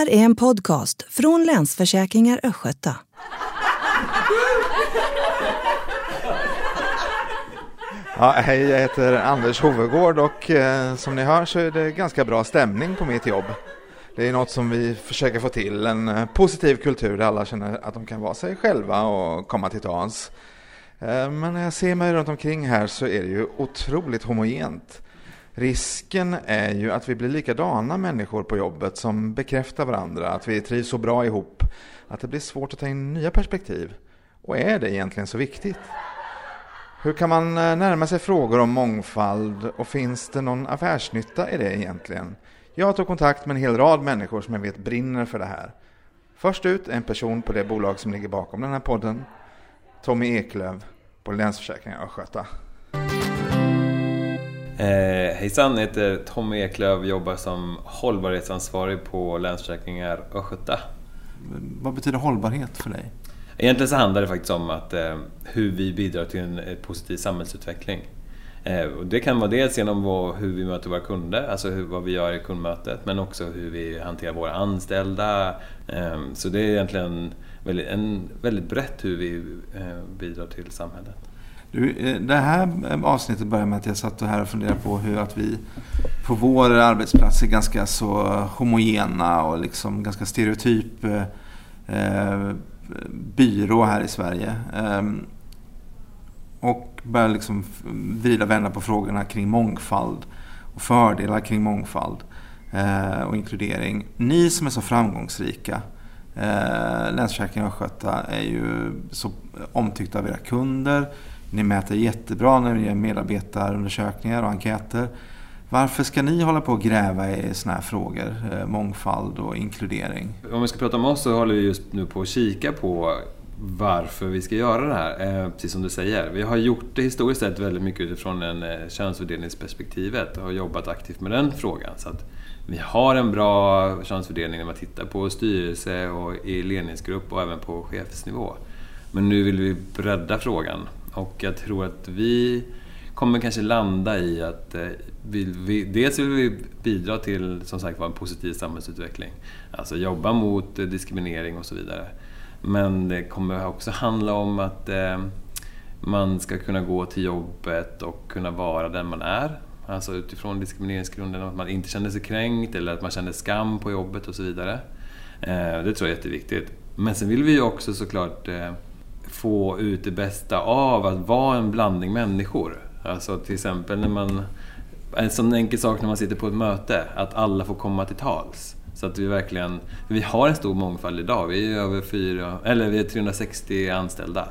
här är en podcast från Länsförsäkringar Östgöta. Ja, hej, jag heter Anders Hovegård och eh, som ni hör så är det ganska bra stämning på mitt jobb. Det är något som vi försöker få till, en eh, positiv kultur där alla känner att de kan vara sig själva och komma till tals. Eh, men när jag ser mig runt omkring här så är det ju otroligt homogent. Risken är ju att vi blir likadana människor på jobbet som bekräftar varandra, att vi trivs så bra ihop, att det blir svårt att ta in nya perspektiv. Och är det egentligen så viktigt? Hur kan man eh, närma sig frågor om mångfald och finns det någon affärsnytta i det egentligen? Jag tog kontakt med en hel rad människor som jag vet brinner för det här. Först ut en person på det bolag som ligger bakom den här podden, Tommy Eklöf på Länsförsäkringar Östgöta. Eh, hejsan, jag heter Tommy Eklöf jobbar som hållbarhetsansvarig på Länsförsäkringar Östgöta. Vad betyder hållbarhet för dig? Egentligen så handlar det faktiskt om att, eh, hur vi bidrar till en eh, positiv samhällsutveckling. Eh, och det kan vara dels genom vad, hur vi möter våra kunder, alltså hur, vad vi gör i kundmötet, men också hur vi hanterar våra anställda. Eh, så det är egentligen väldigt, en, väldigt brett hur vi eh, bidrar till samhället. Du, eh, det här avsnittet börjar med att jag satt här och funderade på hur att vi på vår arbetsplats är ganska så homogena och liksom ganska stereotyp eh, eh byrå här i Sverige. Eh, och börjar liksom vrida och vända på frågorna kring mångfald och fördelar kring mångfald eh, och inkludering. Ni som är så framgångsrika, eh, Länsförsäkringar Östgöta är ju så omtyckta av era kunder. Ni mäter jättebra när ni gör medarbetarundersökningar och enkäter. Varför ska ni hålla på och gräva i sådana här frågor? Eh, mångfald och inkludering. Om vi ska prata om oss så håller vi just nu på att kika på varför vi ska göra det här. Eh, precis som du säger. Vi har gjort det historiskt sett väldigt mycket utifrån en eh, könsfördelningsperspektivet och har jobbat aktivt med den frågan. Så att vi har en bra könsfördelning när man tittar på styrelse och i ledningsgrupp och även på chefsnivå. Men nu vill vi bredda frågan och jag tror att vi kommer kanske landa i att eh, vi, vi, dels vill vi bidra till som sagt en positiv samhällsutveckling. Alltså jobba mot eh, diskriminering och så vidare. Men det kommer också handla om att eh, man ska kunna gå till jobbet och kunna vara den man är. Alltså utifrån diskrimineringsgrunden, att man inte känner sig kränkt eller att man känner skam på jobbet och så vidare. Eh, det tror jag är jätteviktigt. Men sen vill vi ju också såklart eh, få ut det bästa av att vara en blandning människor. Alltså till exempel när man... En sån enkel sak när man sitter på ett möte, att alla får komma till tals. Så att vi verkligen... Vi har en stor mångfald idag. Vi är över fyra, eller vi är 360 anställda.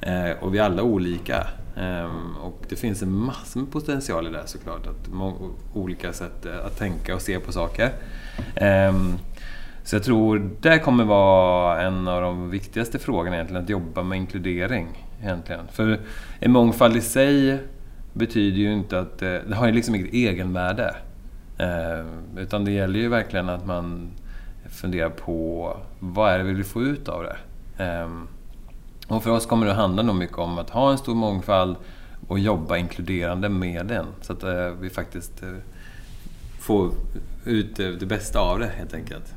Eh, och vi är alla olika. Eh, och det finns en massa med potential i det såklart. Att olika sätt eh, att tänka och se på saker. Eh, så jag tror det kommer vara en av de viktigaste frågorna egentligen, att jobba med inkludering. Egentligen. För en mångfald i sig betyder ju inte att... Eh, det har ju liksom inget egenvärde. Eh, utan det gäller ju verkligen att man funderar på vad är det vi vill få ut av det. Eh, och för oss kommer det att handla nog mycket om att ha en stor mångfald och jobba inkluderande med den. Så att vi faktiskt får ut det bästa av det helt enkelt.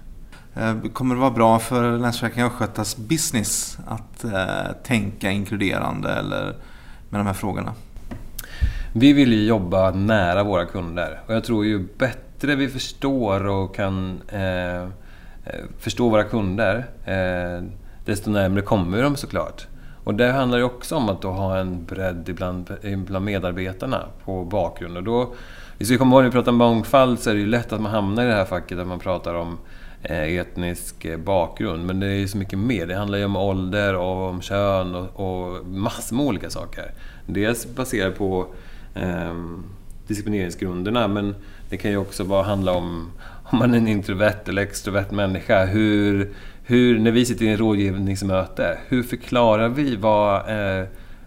Eh, kommer det vara bra för Länsförsäkringar Östgötas business att eh, tänka inkluderande eller med de här frågorna? Vi vill ju jobba nära våra kunder och jag tror ju bättre vi förstår och kan eh, eh förstå våra kunder, eh, desto närmare kommer de såklart. Och det handlar ju också om att då ha en bredd bland, bland medarbetarna på bakgrund. Och då, vi ska komma ihåg när vi pratar om mångfald så är det ju lätt att man hamnar i det här facket där man pratar om Eh, etnisk eh, bakgrund. Men det är ju så mycket mer. Det handlar ju om ålder och om kön och, och massor med olika saker. Dels baserat på eh, diskrimineringsgrunderna men det kan ju också bara handla om om man är en introvert eller extrovert människa. Hur, hur, när vi sitter i en rådgivningsmöte, hur förklarar vi vad, eh,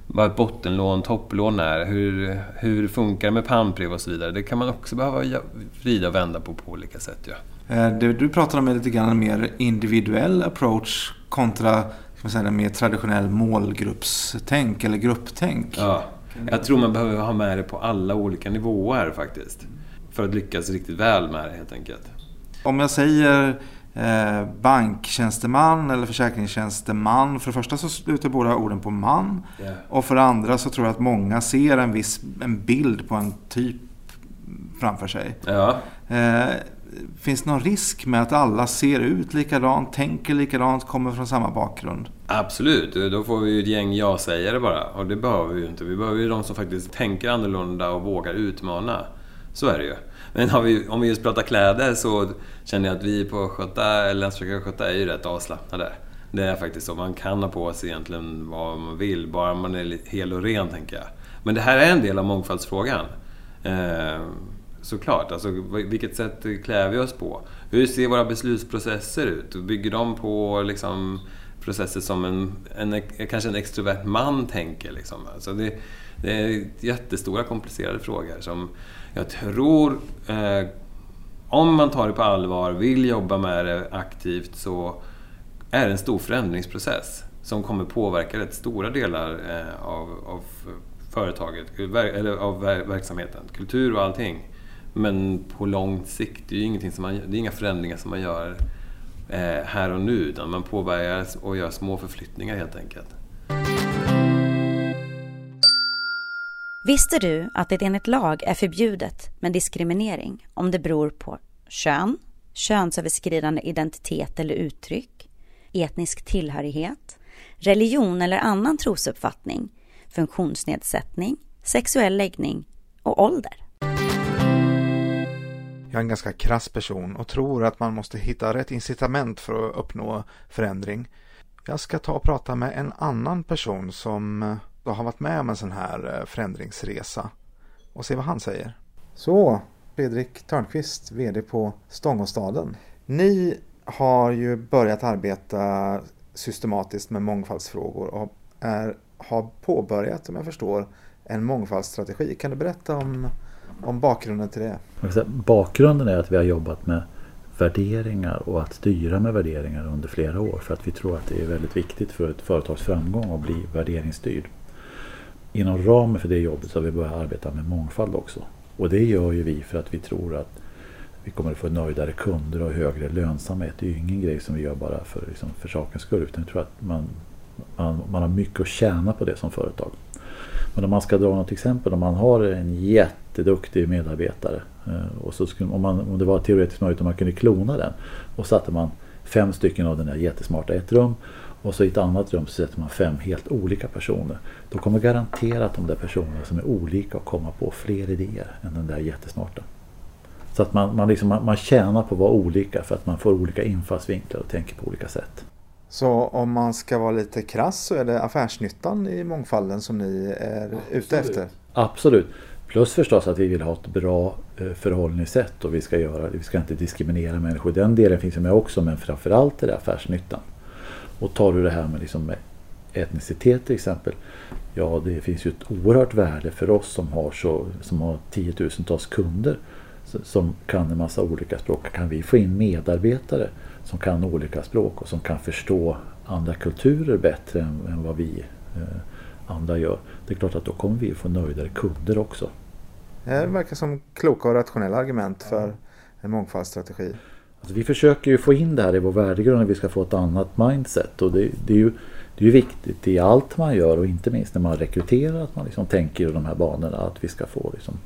vad ett bottenlån, topplån är? Hur, hur funkar det med pannbrev och så vidare? Det kan man också behöva vrida och vända på på olika sätt. Ja. Eh, det du pratar om är lite grann en mer individuell approach kontra ska man säga, en mer traditionell målgruppstänk eller grupptänk. Ja. Jag tror man behöver ha med det på alla olika nivåer faktiskt. För att lyckas riktigt väl med det helt enkelt. Om jag säger banktjänsteman eller försäkringstjänsteman. För det första så slutar båda orden på man. Yeah. Och för det andra så tror jag att många ser en viss en bild på en typ framför sig. Ja. Eh, finns det någon risk med att alla ser ut likadant, tänker likadant, kommer från samma bakgrund? Absolut, då får vi ju ett gäng ja-sägare bara. Och det behöver vi ju inte. Vi behöver ju de som faktiskt tänker annorlunda och vågar utmana. Så är det ju. Men vi, om vi just pratar kläder så känner jag att vi på Östgöta, Länsförsäkringar Östgöta, är ju rätt avslappnade. Det är faktiskt så. Man kan ha på sig egentligen vad man vill, bara man är hel och ren, tänker jag. Men det här är en del av mångfaldsfrågan. Eh, såklart. Alltså, vilket sätt klär vi oss på? Hur ser våra beslutsprocesser ut? Bygger de på liksom, processer som en, en, kanske en extrovert man tänker? Liksom? Alltså det, det är jättestora komplicerade frågor som jag tror, eh, om man tar det på allvar, vill jobba med det aktivt, så är det en stor förändringsprocess som kommer påverka rätt stora delar eh, av, av företaget, eller av verksamheten, kultur och allting. Men på lång sikt, det är ju ingenting som man, det är inga förändringar som man gör eh, här och nu, utan man påbörjar och gör små förflyttningar helt enkelt. Visste du att det enligt lag är förbjudet med diskriminering om det beror på kön, könsöverskridande identitet eller uttryck, etnisk tillhörighet, religion eller annan trosuppfattning, funktionsnedsättning, sexuell läggning och ålder? Jag är en ganska krass person och tror att man måste hitta rätt incitament för att uppnå förändring. Jag ska ta och prata med en annan person som eh, då har varit med om en sån här eh, förändringsresa och se vad han säger. Så, Fredrik Törnqvist, VD på Stångåstaden. Ni har ju börjat arbeta systematiskt med mångfaldsfrågor och är, har påbörjat, om jag förstår, en mångfaldsstrategi. Kan du berätta om, om bakgrunden till det? Bakgrunden är att vi har jobbat med värderingar och att styra med värderingar under flera år för att vi tror att det är väldigt viktigt för ett företags framgång att bli värderingsstyrd inom ramen för det jobbet så har vi börjat arbeta med mångfald också. Och det gör ju vi för att vi tror att vi kommer att få nöjdare kunder och högre lönsamhet. Det är ju ingen grej som vi gör bara för, liksom, för sakens skull utan jag tror att man, man, man har mycket att tjäna på det som företag. Men om man ska dra något exempel, om man har en jätteduktig medarbetare eh, och så skulle, om, man, om det var teoretiskt möjligt om man kunde klona den och satte man fem stycken av den där jättesmarta i ett rum och så i ett annat rum så sätter man fem helt olika personer. Då kommer garanterat de där personerna som är olika att komma på fler idéer än den där jättesmarta. Så att man, man, liksom, man, man tjänar på att vara olika för att man får olika infallsvinklar och tänker på olika sätt. Så om man ska vara lite krass så är det affärsnyttan i mångfalden som ni är Absolut. ute efter? Absolut. Plus förstås att vi vill ha ett bra eh, förhållningssätt och vi ska, göra, vi ska inte diskriminera människor. Den delen finns med också men framförallt är det affärsnyttan. Och tar du det här med, liksom med etnicitet till exempel. Ja, det finns ju ett oerhört värde för oss som har, så, som har tiotusentals kunder som kan en massa olika språk. Kan vi få in medarbetare som kan olika språk och som kan förstå andra kulturer bättre än, än vad vi eh, andra gör. Det är klart att då kommer vi få nöjdare kunder också. Det verkar som kloka och rationella argument för en mångfaldsstrategi. Alltså vi försöker ju få in det här i vår värdegrund och vi ska få ett annat mindset. Och det, det är ju det är viktigt i allt man gör och inte minst när man rekryterar att man liksom tänker i de här banorna att vi ska få liksom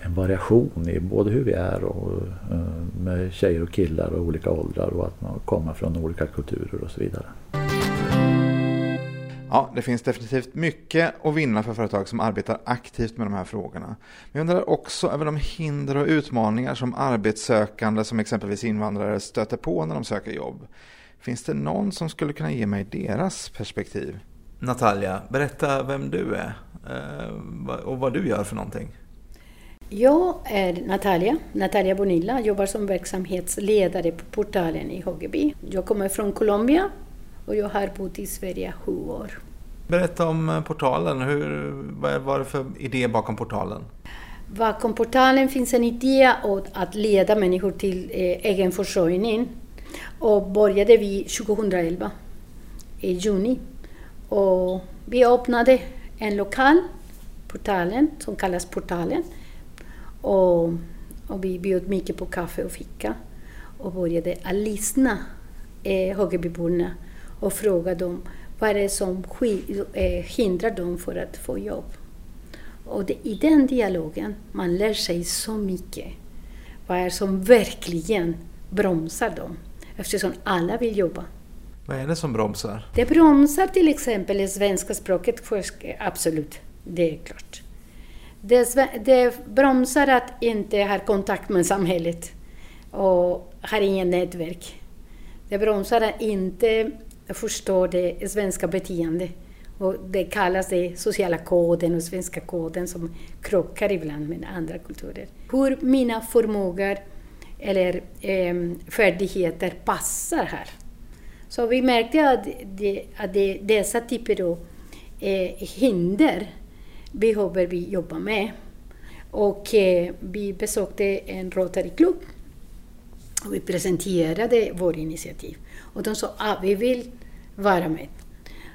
en variation i både hur vi är och eh, med tjejer och killar och olika åldrar och att man kommer från olika kulturer och så vidare. Ja, det finns definitivt mycket att vinna för företag som arbetar aktivt med de här frågorna. Men jag undrar också över de hinder och utmaningar som arbetssökande som exempelvis invandrare stöter på när de söker jobb. Finns det någon som skulle kunna ge mig deras perspektiv? Natalia, berätta vem du är eh, och vad du gör för någonting. Jag är Natalia, Natalia Bonilla, jobbar som verksamhetsledare på portalen i Hoggeby. Jag kommer från Colombia och jag har bott i Sverige sju år. Berätta om eh, portalen. Hur, vad var det för idé bakom portalen? Bakom portalen finns en idé att leda människor till eh, egen försörjning. Och började vi 2011, i juni. Och vi öppnade en lokal, portalen, som kallas Portalen. Och, och vi bjöd mycket på kaffe och fika. och började att lyssna eh, Högebyborna och fråga dem vad är det som eh, hindrar dem för att få jobb. Och det, i den dialogen man lär sig så mycket. Vad är det som verkligen bromsar dem? Eftersom alla vill jobba. Vad är det som bromsar? Det bromsar till exempel det svenska språket, absolut, det är klart. Det, det bromsar att inte ha kontakt med samhället och har inget nätverk. Det bromsar att inte förstå det svenska beteendet. Och det kallas det sociala koden och svenska koden som krockar ibland med andra kulturer. Hur mina förmågor eller eh, färdigheter passar här. Så vi märkte att, det, att det, dessa typer av eh, hinder behöver vi jobba med. Och eh, vi besökte en Rotary-klubb och vi presenterade vårt initiativ. Och de sa att ah, vi vill vara med.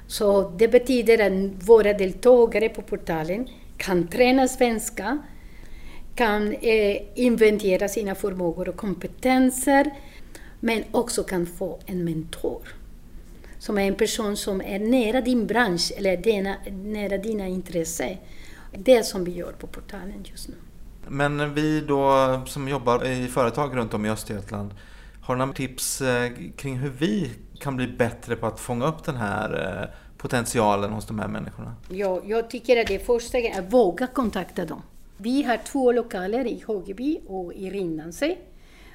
Så det betyder att våra deltagare på portalen kan träna svenska, kan eh, inventera sina förmågor och kompetenser, men också kan få en mentor. Som är en person som är nära din bransch eller dina, nära dina intressen. Det som vi gör på portalen just nu. Men vi då som jobbar i företag runt om i Östergötland, har du några tips eh, kring hur vi kan bli bättre på att fånga upp den här eh, potentialen hos de här människorna? Ja, jag tycker att det första är att våga kontakta dem. Vi har två lokaler i Hågeby och i Rindanse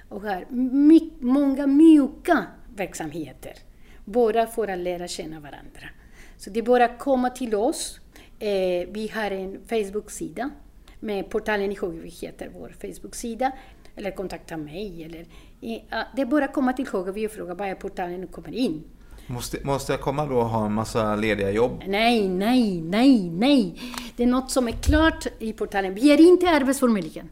och har my många mjuka verksamheter. Bara för att lära känna varandra. Så det är bara att komma till oss. Eh, vi har en Facebook-sida med portalen i Hågeby heter vår Facebook-sida. Eller kontakta mig. Eller, det är bara att komma till Hågeby och fråga var är portalen och kommer in. Måste, måste jag komma då och ha en massa lediga jobb? Nej, nej, nej, nej. Det är något som är klart i portalen. Vi är inte Arbetsförmedlingen.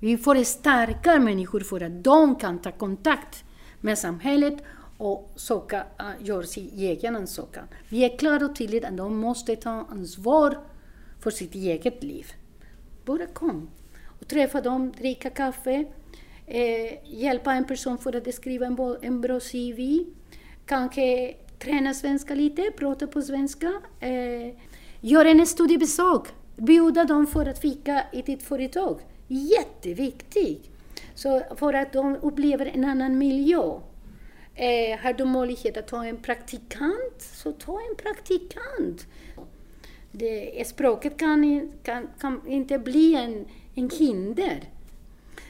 Vi får starka människor för att de kan ta kontakt med samhället och söka, gör sin egen ansökan. Vi är klara och tydliga att de måste ta ansvar för sitt eget liv. Bara kom och träffa dem, dricka kaffe, eh, hjälpa en person för att skriva en, en bra CV, kanske träna svenska lite, prata på svenska, eh, göra en studiebesök, bjuda dem för att fika i ditt företag. Jätteviktigt! Så för att de upplever en annan miljö. Eh, har du möjlighet att ta en praktikant, så ta en praktikant. Det, språket kan, kan, kan inte bli en, en hinder.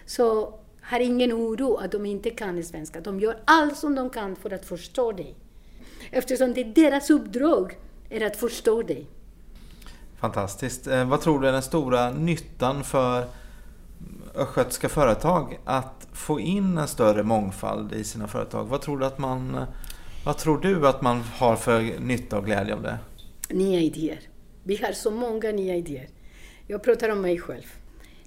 Så har ingen oro att de inte kan svenska. De gör allt som de kan för att förstå dig. Eftersom det är deras uppdrag är att förstå dig. Fantastiskt. Eh, vad tror du är den stora nyttan för östgötska företag att få in en större mångfald i sina företag? Vad tror du att man, vad tror du att man har för nytta och glädje av det? Nya idéer. Vi har så många nya idéer. Jag pratar om mig själv.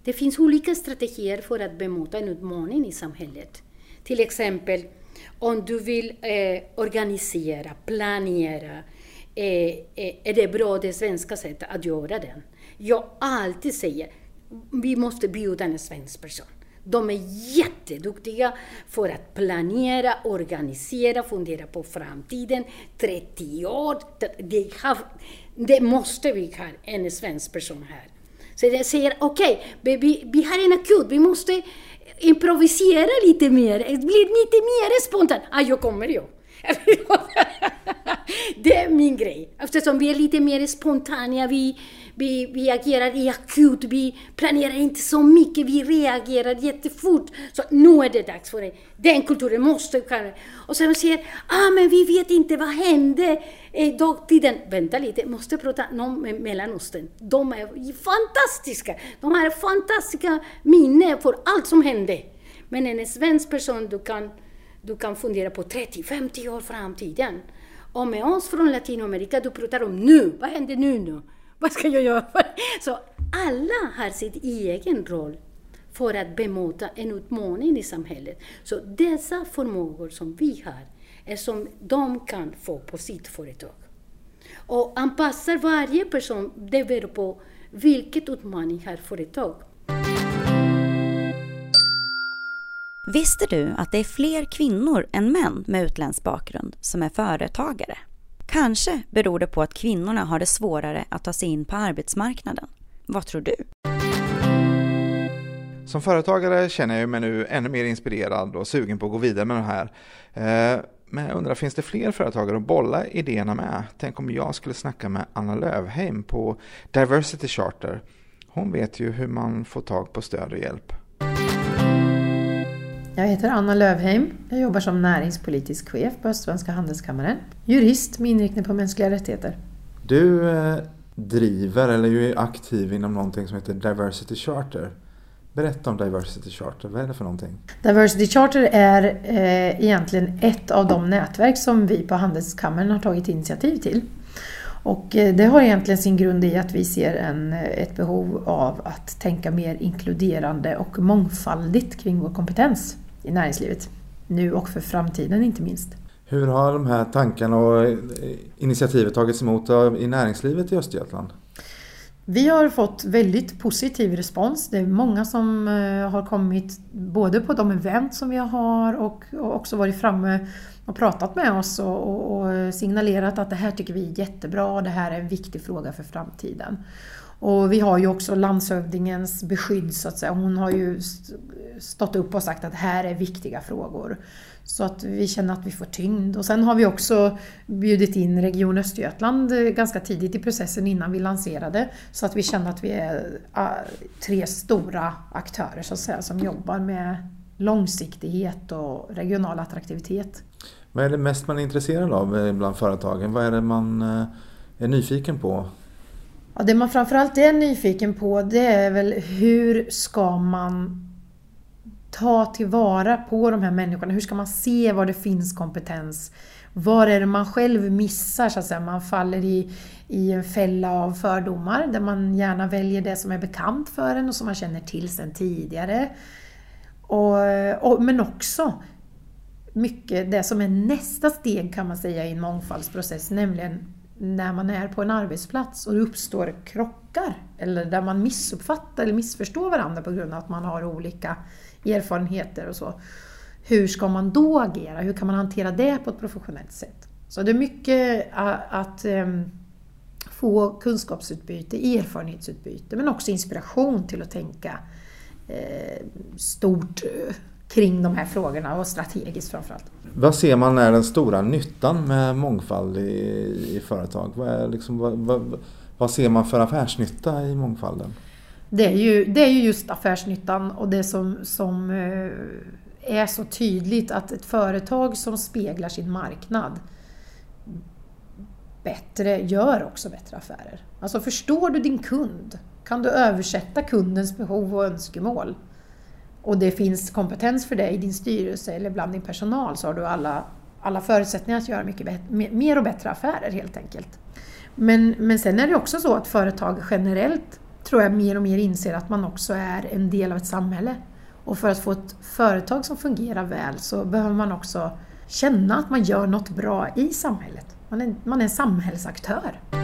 Det finns olika strategier för att bemöta en utmaning i samhället. Till exempel om du vill eh, organisera, planera, eh, eh, är det bra det svenska sättet att göra det? Jag alltid säger, vi måste bjuda en svensk person. De är jätteduktiga för att planera, organisera, fundera på framtiden. 30 år, det, har, det måste vi ha en svensk person här. Så jag säger okej, okay, vi, vi har en akut, vi måste improvisera lite mer, bli lite mer spontant. Ah, jag kommer jag. det är min grej. Eftersom vi är lite mer spontana, vi, vi, vi agerar i akut, vi planerar inte så mycket, vi reagerar jättefort. Så nu är det dags för det. Den kulturen måste kunna... Och sen säger ah men vi vet inte vad hände i dagtiden. Vänta lite, måste prata om Mellanöstern. De är fantastiska. De har fantastiska minnen för allt som hände. Men en svensk person, du kan, du kan fundera på 30-50 år framtiden. Och med oss från Latinamerika, du pratar om nu. Vad händer nu? nu? Vad ska jag göra? Så alla har sin egen roll för att bemöta en utmaning i samhället. Så dessa förmågor som vi har är som de kan få på sitt företag. Och anpassar varje person, det beror på vilket utmaning har företag. Visste du att det är fler kvinnor än män med utländsk bakgrund som är företagare? Kanske beror det på att kvinnorna har det svårare att ta sig in på arbetsmarknaden. Vad tror du? Som företagare känner jag mig nu ännu mer inspirerad och sugen på att gå vidare med det här. Eh, men jag undrar, finns det fler företagare att bolla idéerna med? Tänk om jag skulle snacka med Anna Lövheim på Diversity Charter. Hon vet ju hur man får tag på stöd och hjälp. Jag heter Anna Lövheim. Jag jobbar som näringspolitisk chef på Östsvenska Handelskammaren. Jurist med inriktning på mänskliga rättigheter. Du eh, driver, eller är aktiv inom någonting som heter Diversity Charter. Berätta om Diversity Charter, vad är det för någonting? Diversity Charter är eh, egentligen ett av de nätverk som vi på Handelskammaren har tagit initiativ till. Och eh, det har egentligen sin grund i att vi ser en, eh, ett behov av att tänka mer inkluderande och mångfaldigt kring vår kompetens i näringslivet. Nu och för framtiden inte minst. Hur har de här tankarna och eh, initiativet tagits emot i näringslivet i Östergötland? Vi har fått väldigt positiv respons. Det är många som har kommit både på de event som vi har och också varit framme och pratat med oss och, och, och, signalerat att det här tycker vi är jättebra, det här är en viktig fråga för framtiden. Och vi har ju också landshövdingens beskydd så att säga. Hon har ju stått upp och sagt att det här är viktiga frågor. Så att vi känner att vi får tyngd. Och sen har vi också bjudit in Region Östergötland ganska tidigt i processen innan vi lanserade. Så att vi känner att vi är tre stora aktörer så att säga, som jobbar med långsiktighet och regional attraktivitet. Vad är det mest man är intresserad av eh, bland företagen? Vad är det man eh, är nyfiken på? Ja, det man framförallt är nyfiken på det är väl hur ska man ta tillvara på de här människorna? Hur ska man se var det finns kompetens? Var är det man själv missar så att säga? Man faller i, i en fälla av fördomar där man gärna väljer det som är bekant för en och som man känner till sedan tidigare. Och, och, men också mycket det som är nästa steg kan man säga i en mångfaldsprocess, nämligen när man är på en arbetsplats och det uppstår krockar eller där man missuppfattar eller missförstår varandra på grund av att man har olika erfarenheter och så. Hur ska man då agera? Hur kan man hantera det på ett professionellt sätt? Så det är mycket att ehm, få kunskapsutbyte, erfarenhetsutbyte men också inspiration till att tänka eh, stort eh, kring de här frågorna och strategiskt framförallt. Vad ser man är den stora nyttan med mångfald i, i företag? Vad, liksom, vad, vad, vad, ser man för affärsnytta i mångfalden? Det är ju, det är ju just affärsnyttan och det som, som eh, är så tydligt att ett företag som speglar sin marknad bättre gör också bättre affärer. Alltså förstår du din kund kan du översätta kundens behov och önskemål och det finns kompetens för det i din styrelse eller bland din personal så har du alla, alla förutsättningar att göra mycket bättre, mer och bättre affärer helt enkelt. Men, men sen är det också så att företag generellt tror jag mer och mer inser att man också är en del av ett samhälle. Och för att få ett företag som fungerar väl så behöver man också känna att man gör något bra i samhället. Man är, man är en samhällsaktör.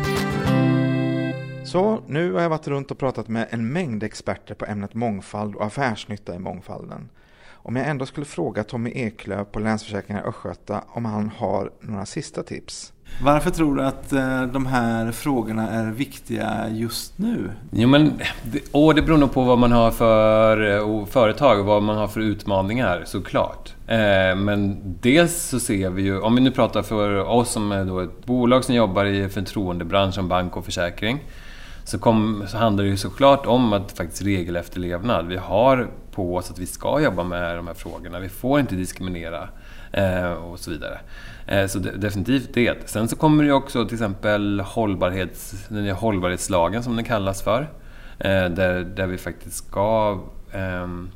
Så nu har jag varit runt och pratat med en mängd experter på ämnet mångfald och affärsnytta i mångfalden. Om jag ändå skulle fråga Tommy Eklöf på Länsförsäkringar Östgöta om han har några sista tips. Varför tror du att eh, de här frågorna är viktiga just nu? Jo, men och det beror nog på vad man har för eh, företag och vad man har för utmaningar såklart. Eh, men dels så ser vi ju, om vi nu pratar för oss som är då ett bolag som jobbar i förtroendebranschen, bank och försäkring så, kom, så handlar det ju såklart om att faktiskt regelefterlevnad. Vi har på oss att vi ska jobba med de här frågorna. Vi får inte diskriminera eh, och så vidare. Eh, så definitivt det. Sen så kommer det ju också till exempel hållbarhets, den nya hållbarhetslagen som den kallas för. Eh, där, där vi faktiskt ska ehm,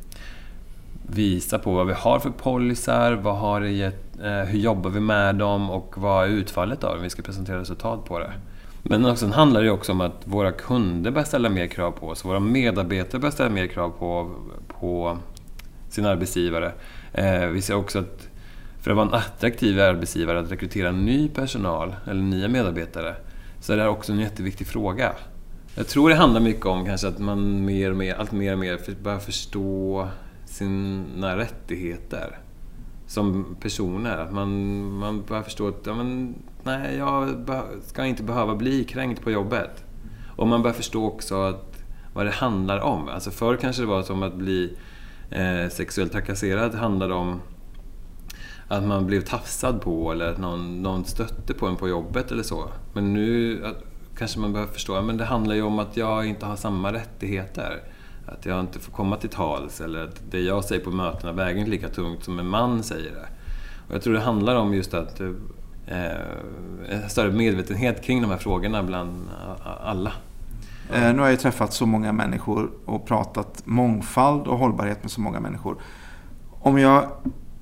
visa på vad vi har för policyer, vad har det gett, eh, hur jobbar vi med dem och vad är utfallet av dem? Vi ska presentera resultat på det. Men också, sen handlar det också om att våra kunder börjar ställa mer krav på oss. Våra medarbetare börjar ställa mer krav på, på sin arbetsgivare. Eh, vi ser också att för att vara en attraktiv arbetsgivare att rekrytera ny personal eller nya medarbetare så är det här också en jätteviktig fråga. Jag tror det handlar mycket om kanske att man mer och mer, allt mer och mer börjar förstå sina rättigheter som personer. Att man, man börjar förstå att ja, men, nej, jag ska inte behöva bli kränkt på jobbet. Och man börjar förstå också att, vad det handlar om. Alltså förr kanske det var som att bli eh, sexuellt trakasserad handlade om att man blev tafsad på eller att någon, någon stötte på en på jobbet eller så. Men nu kanske man behöver förstå att det handlar ju om att jag inte har samma rättigheter. Att jag inte får komma till tals eller att det jag säger på mötena väger inte lika tungt som en man säger det. Och jag tror det handlar om just att eh, eh, större medvetenhet kring de här frågorna bland alla. Eh, nu har jag träffat så många människor och pratat mångfald och hållbarhet med så många människor. Om jag,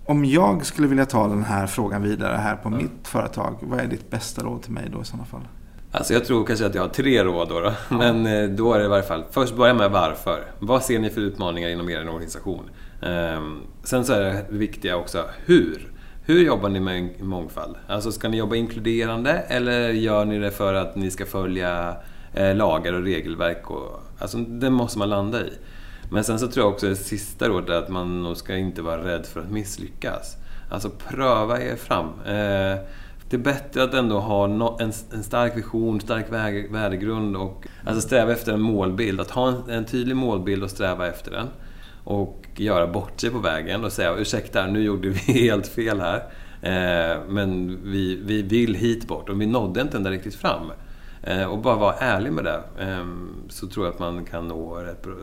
om jag skulle vilja ta den här frågan vidare här på mm. mitt företag, vad är ditt bästa råd till mig då i sådana fall? Alltså jag tror kanske att jag har tre råd då. då. Men eh, då är det i varje fall, först börja med varför. Vad ser ni för utmaningar inom er organisation? Ehm, sen så är det viktiga också, hur? Hur jobbar ni med mångfald? Alltså ska ni jobba inkluderande eller gör ni det för att ni ska följa eh, lagar och regelverk? Och, alltså det måste man landa i. Men sen så tror jag också det sista rådet är att man nog ska inte vara rädd för att misslyckas. Alltså pröva er fram. Eh, det är bättre att ändå ha en, en stark vision, stark värdegrund och alltså sträva efter en målbild. Att ha en, en, tydlig målbild och sträva efter den. Och göra bort sig på vägen och säga ursäkta, nu gjorde vi helt fel här. Eh, men vi, vi vill hit bort och vi nådde inte ända riktigt fram. Eh, och bara vara ärlig med det. Eh, så tror jag att man kan nå rätt bra.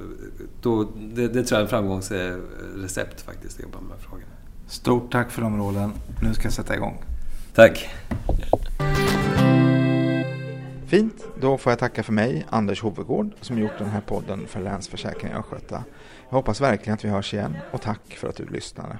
Då, det, det tror jag är en framgångsrecept faktiskt, att jobba med de här frågorna. Stort tack för de råden. Nu ska jag sätta igång. Tack. Fint, då får jag tacka för mig, Anders Hovegård, som gjort den här podden för Länsförsäkringar Östgöta. Jag hoppas verkligen att vi hörs igen och tack för att du lyssnade.